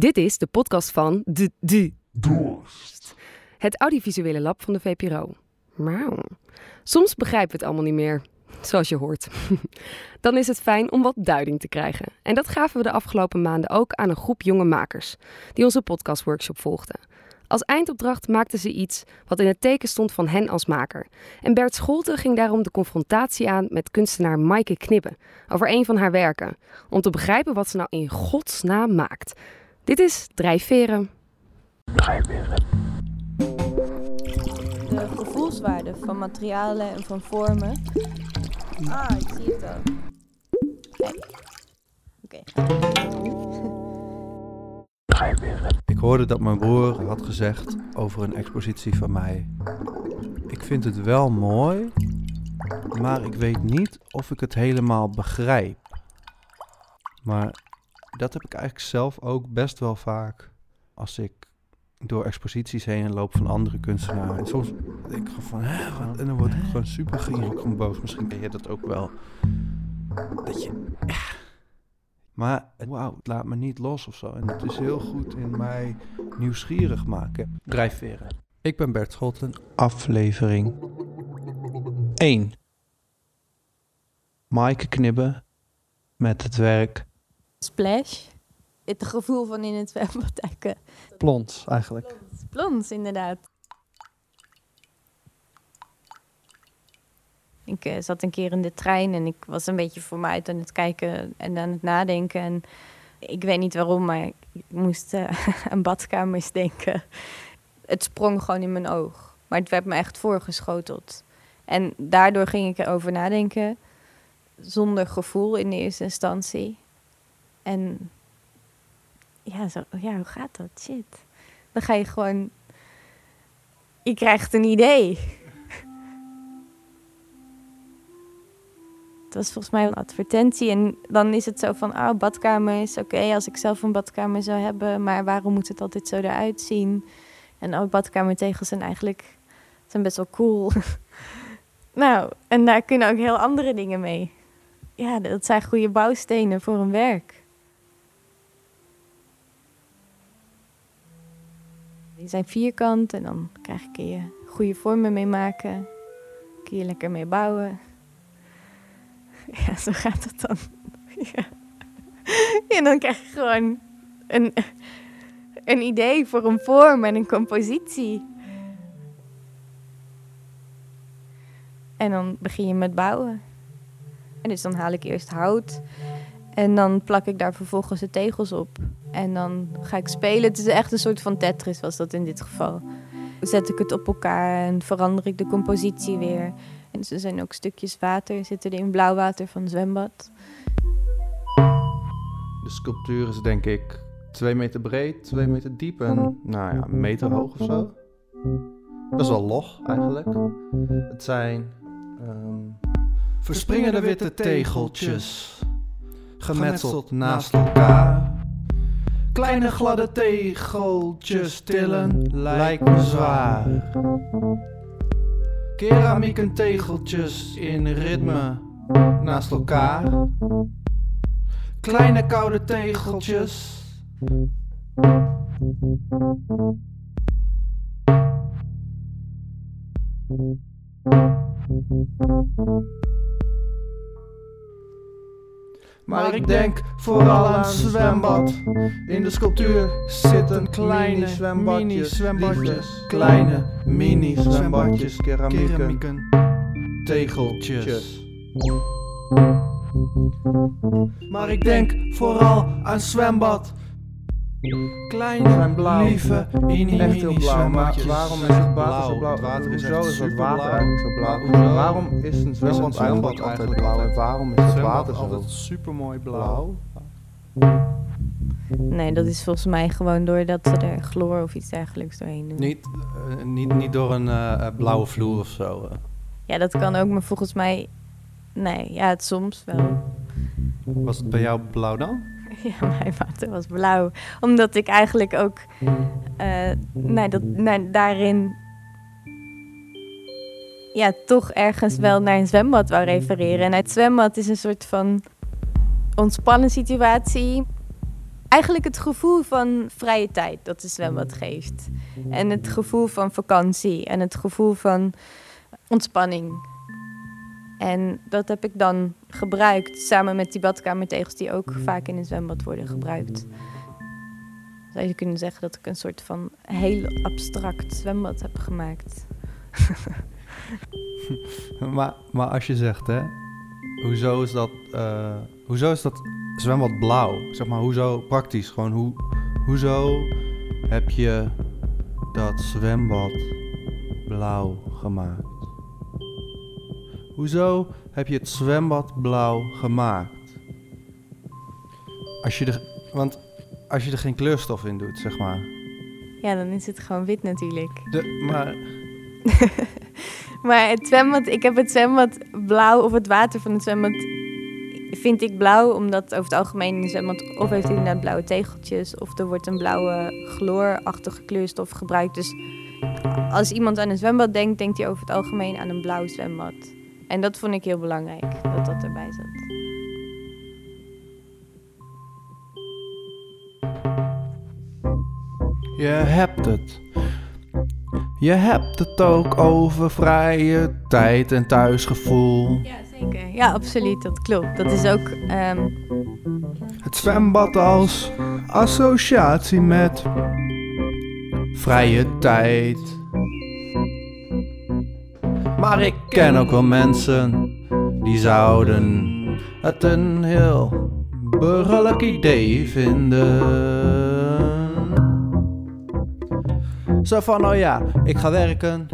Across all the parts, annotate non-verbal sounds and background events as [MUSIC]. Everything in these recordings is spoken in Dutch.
Dit is de podcast van De, de Dorst. Het audiovisuele lab van de VPRO. Wauw. Soms begrijpen we het allemaal niet meer, zoals je hoort. [LAUGHS] Dan is het fijn om wat duiding te krijgen. En dat gaven we de afgelopen maanden ook aan een groep jonge makers die onze podcastworkshop volgden. Als eindopdracht maakten ze iets wat in het teken stond van hen als maker. En Bert Scholte ging daarom de confrontatie aan met kunstenaar Maaike Knibbe over een van haar werken. Om te begrijpen wat ze nou in godsnaam maakt. Dit is Drijfveren. Drijfveren. De gevoelswaarde van materialen en van vormen. Ah, ik zie het al. Oké. Ik hoorde dat mijn broer had gezegd over een expositie van mij. Ik vind het wel mooi, maar ik weet niet of ik het helemaal begrijp. Maar dat heb ik eigenlijk zelf ook best wel vaak als ik door exposities heen loop van andere kunstenaars. En soms denk ik van, hè, wat? En dan word ik gewoon super gierig, gewoon boos. Misschien ken je dat ook wel. Dat je, ja. Maar wauw, het laat me niet los of zo. En het is heel goed in mij nieuwsgierig maken. Drijfveren. Ik ben Bert Scholten. Aflevering 1. Maaike knibben met het werk Splash. Het gevoel van in het zwembad duiken. Plons, eigenlijk. Plons, inderdaad. Ik uh, zat een keer in de trein en ik was een beetje voor mij uit aan het kijken en aan het nadenken. En ik weet niet waarom, maar ik moest uh, [LAUGHS] aan badkamers denken. Het sprong gewoon in mijn oog. Maar het werd me echt voorgeschoteld. En daardoor ging ik erover nadenken. Zonder gevoel in de eerste instantie. En ja, zo, ja, hoe gaat dat? Shit. Dan ga je gewoon. Je krijgt een idee. Het was volgens mij een advertentie. En dan is het zo van: oh, badkamer is oké als ik zelf een badkamer zou hebben. Maar waarom moet het altijd zo eruit zien? En ook badkamertegels zijn eigenlijk zijn best wel cool. [LAUGHS] nou, en daar kunnen ook heel andere dingen mee. Ja, dat zijn goede bouwstenen voor een werk. Die zijn vierkant en dan krijg ik je goede vormen mee maken. Kun je lekker mee bouwen. [LAUGHS] Ja, zo gaat het dan. [LAUGHS] En dan krijg je gewoon een, een idee voor een vorm en een compositie. En dan begin je met bouwen. En dus dan haal ik eerst hout. En dan plak ik daar vervolgens de tegels op. En dan ga ik spelen. Het is echt een soort van Tetris was dat in dit geval. Zet ik het op elkaar en verander ik de compositie weer. En er zijn ook stukjes water, zitten er in blauw water van het zwembad. De sculptuur is denk ik twee meter breed, twee meter diep en nou ja, een meter hoog of zo. Best wel log eigenlijk. Het zijn um, verspringende witte tegeltjes, gemetseld naast elkaar. Kleine gladde tegeltjes tillen lijkt me zwaar. Keramieken tegeltjes in ritme naast elkaar. Kleine koude tegeltjes. Maar ik denk vooral aan zwembad. In de sculptuur zitten kleine mini-zwembadjes. Kleine mini-zwembadjes, keramieken, tegeltjes. Maar ik denk vooral aan zwembad. Kleine, blauw. lieve, echt heel blauw. Maar waarom is het water zo blauw? Het water is Hoezo is het water eigenlijk zo blauw? Hoezo? Waarom is een zwembad, zwembad eigenlijk blauw? En waarom is het water zo altijd super mooi blauw? Nee, dat is volgens mij gewoon doordat ze er chloor of iets dergelijks doorheen doen. Niet, uh, niet, niet door een uh, blauwe vloer of zo. Uh. Ja, dat kan ook, maar volgens mij. Nee, ja, het soms wel. Was het bij jou blauw dan? [LAUGHS] Ja, mijn water was blauw. Omdat ik eigenlijk ook uh, nee, dat, nee, daarin ja, toch ergens wel naar een zwembad wou refereren. En het zwembad is een soort van ontspannen situatie. Eigenlijk het gevoel van vrije tijd dat de zwembad geeft. En het gevoel van vakantie en het gevoel van ontspanning. En dat heb ik dan gebruikt samen met die badkamertegels die ook vaak in een zwembad worden gebruikt. Zou je kunnen zeggen dat ik een soort van heel abstract zwembad heb gemaakt. [LAUGHS] maar, maar als je zegt, hè, hoezo is dat, uh, hoezo is dat zwembad blauw? Zeg maar, hoezo praktisch? Gewoon, hoe, hoezo heb je dat zwembad blauw gemaakt? Hoezo heb je het zwembad blauw gemaakt? Als je er, want als je er geen kleurstof in doet, zeg maar. Ja, dan is het gewoon wit natuurlijk. De, maar... [LAUGHS] maar het zwembad, ik heb het zwembad blauw, of het water van het zwembad vind ik blauw, omdat over het algemeen in het zwembad of heeft hij inderdaad blauwe tegeltjes, of er wordt een blauwe chloorachtige kleurstof gebruikt. Dus als iemand aan een zwembad denkt, denkt hij over het algemeen aan een blauw zwembad. En dat vond ik heel belangrijk, dat dat erbij zat. Je hebt het. Je hebt het ook over vrije tijd en thuisgevoel. Ja, zeker. Ja, absoluut. Dat klopt. Dat is ook. Ehm, het zwembad als associatie met vrije tijd. Maar ik ken ook wel mensen die zouden het een heel burgerlijk idee vinden. Zo van, oh ja, ik ga werken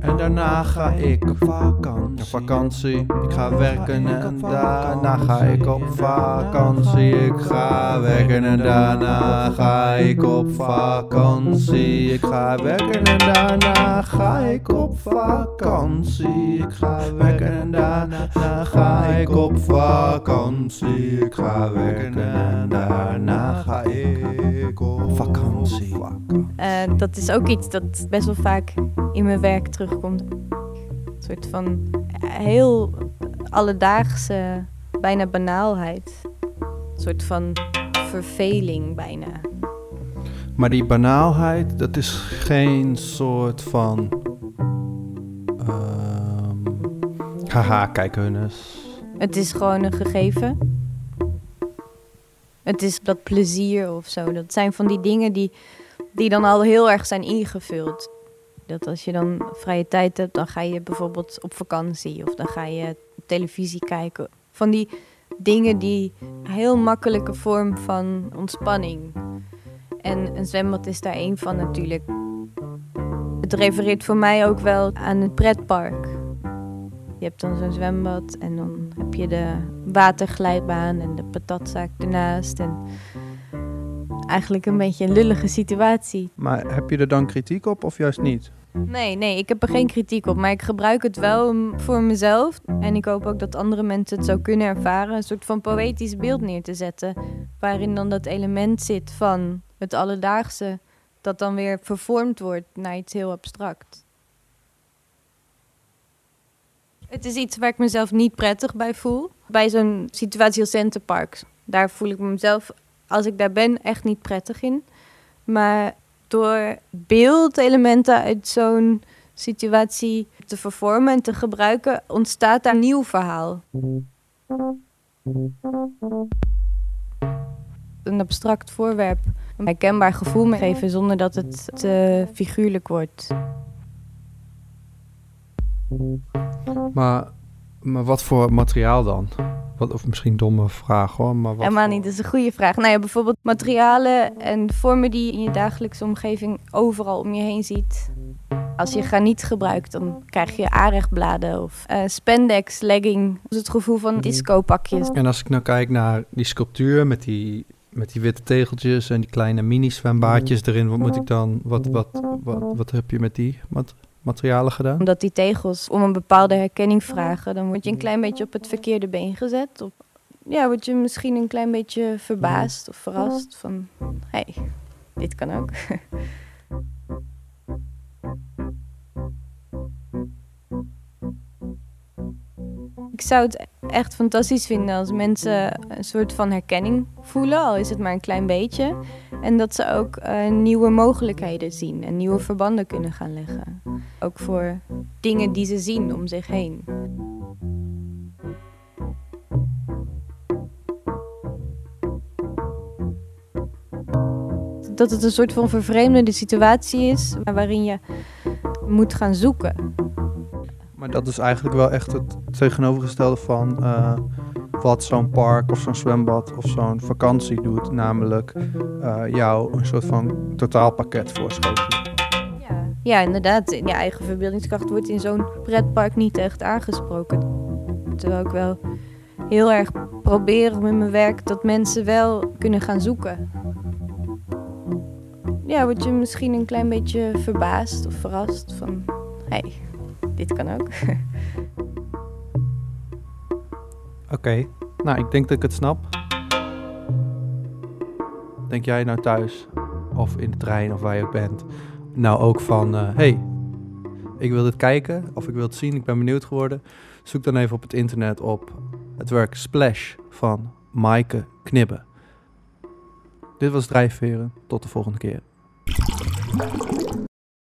en daarna ga ik op vakantie. vakantie. Ik ga werken en daarna ga ik op vakantie. Ik ga werken en daarna ga ik op vakantie. Ik ga werken en daarna ga ik op vakantie. Ik ga werken en daarna ga ik op vakantie. Ik ga werken en daarna ga ik op vakantie. Uh, dat is ook iets dat best wel vaak in mijn werk terugkomt. Een soort van heel alledaagse, bijna banaalheid. Een soort van verveling bijna. Maar die banaalheid, dat is geen soort van. Uh, haha, kijk hun eens. Het is gewoon een gegeven. Het is dat plezier of zo. Dat zijn van die dingen die, die dan al heel erg zijn ingevuld. Dat als je dan vrije tijd hebt, dan ga je bijvoorbeeld op vakantie of dan ga je televisie kijken. Van die dingen die heel makkelijke vorm van ontspanning. En een zwembad is daar één van natuurlijk. Het refereert voor mij ook wel aan het pretpark. Je hebt dan zo'n zwembad en dan heb je de waterglijbaan en de patatzaak ernaast. En eigenlijk een beetje een lullige situatie. Maar heb je er dan kritiek op of juist niet? Nee, nee, ik heb er geen kritiek op. Maar ik gebruik het wel voor mezelf. En ik hoop ook dat andere mensen het zo kunnen ervaren. Een soort van poëtisch beeld neer te zetten. Waarin dan dat element zit van het alledaagse. Dat dan weer vervormd wordt naar iets heel abstract. Het is iets waar ik mezelf niet prettig bij voel. Bij zo'n situatie als Centerparks. Daar voel ik mezelf, als ik daar ben, echt niet prettig in. Maar door beeldelementen uit zo'n situatie te vervormen en te gebruiken, ontstaat daar een nieuw verhaal. Een abstract voorwerp een herkenbaar gevoel geven zonder dat het te figuurlijk wordt. Maar, maar wat voor materiaal dan? Wat, of misschien domme vraag hoor. Maar wat Helemaal niet, dat is een goede vraag. Nou ja, bijvoorbeeld materialen en vormen die je in je dagelijkse omgeving overal om je heen ziet. Als je graniet gebruikt, dan krijg je aanrechtbladen of uh, spandex, legging. Dus het gevoel van disco-pakjes. En als ik nou kijk naar die sculptuur met die, met die witte tegeltjes en die kleine mini-zwembaadjes erin, wat moet ik dan, wat, wat, wat, wat heb je met die? Wat, materialen gedaan? Omdat die tegels om een bepaalde herkenning vragen, dan word je een klein beetje op het verkeerde been gezet. Op, ja, word je misschien een klein beetje verbaasd of verrast van, hé, hey, dit kan ook. [LAUGHS] Ik zou het echt fantastisch vinden als mensen een soort van herkenning voelen, al is het maar een klein beetje. En dat ze ook uh, nieuwe mogelijkheden zien en nieuwe verbanden kunnen gaan leggen. Ook voor dingen die ze zien om zich heen. Dat het een soort van vervreemdende situatie is waarin je moet gaan zoeken. Maar dat is eigenlijk wel echt het tegenovergestelde van uh, wat zo'n park of zo'n zwembad of zo'n vakantie doet. Namelijk uh, jou een soort van totaalpakket voorschotelen. Ja. inderdaad. Je eigen verbeeldingskracht wordt in zo'n pretpark niet echt aangesproken. Terwijl ik wel heel erg probeer met mijn werk dat mensen wel kunnen gaan zoeken. Ja, word je misschien een klein beetje verbaasd of verrast van... Hey, dit kan ook. [LAUGHS] Oké, nou ik denk dat ik het snap. Denk jij nou thuis of in de trein of waar je ook bent, nou ook van, uh, hey, ik wil dit kijken of ik wil het zien, ik ben benieuwd geworden. Zoek dan even op het internet op het werk Splash van Maaike Knibbe. Dit was Drijfveren, tot de volgende keer.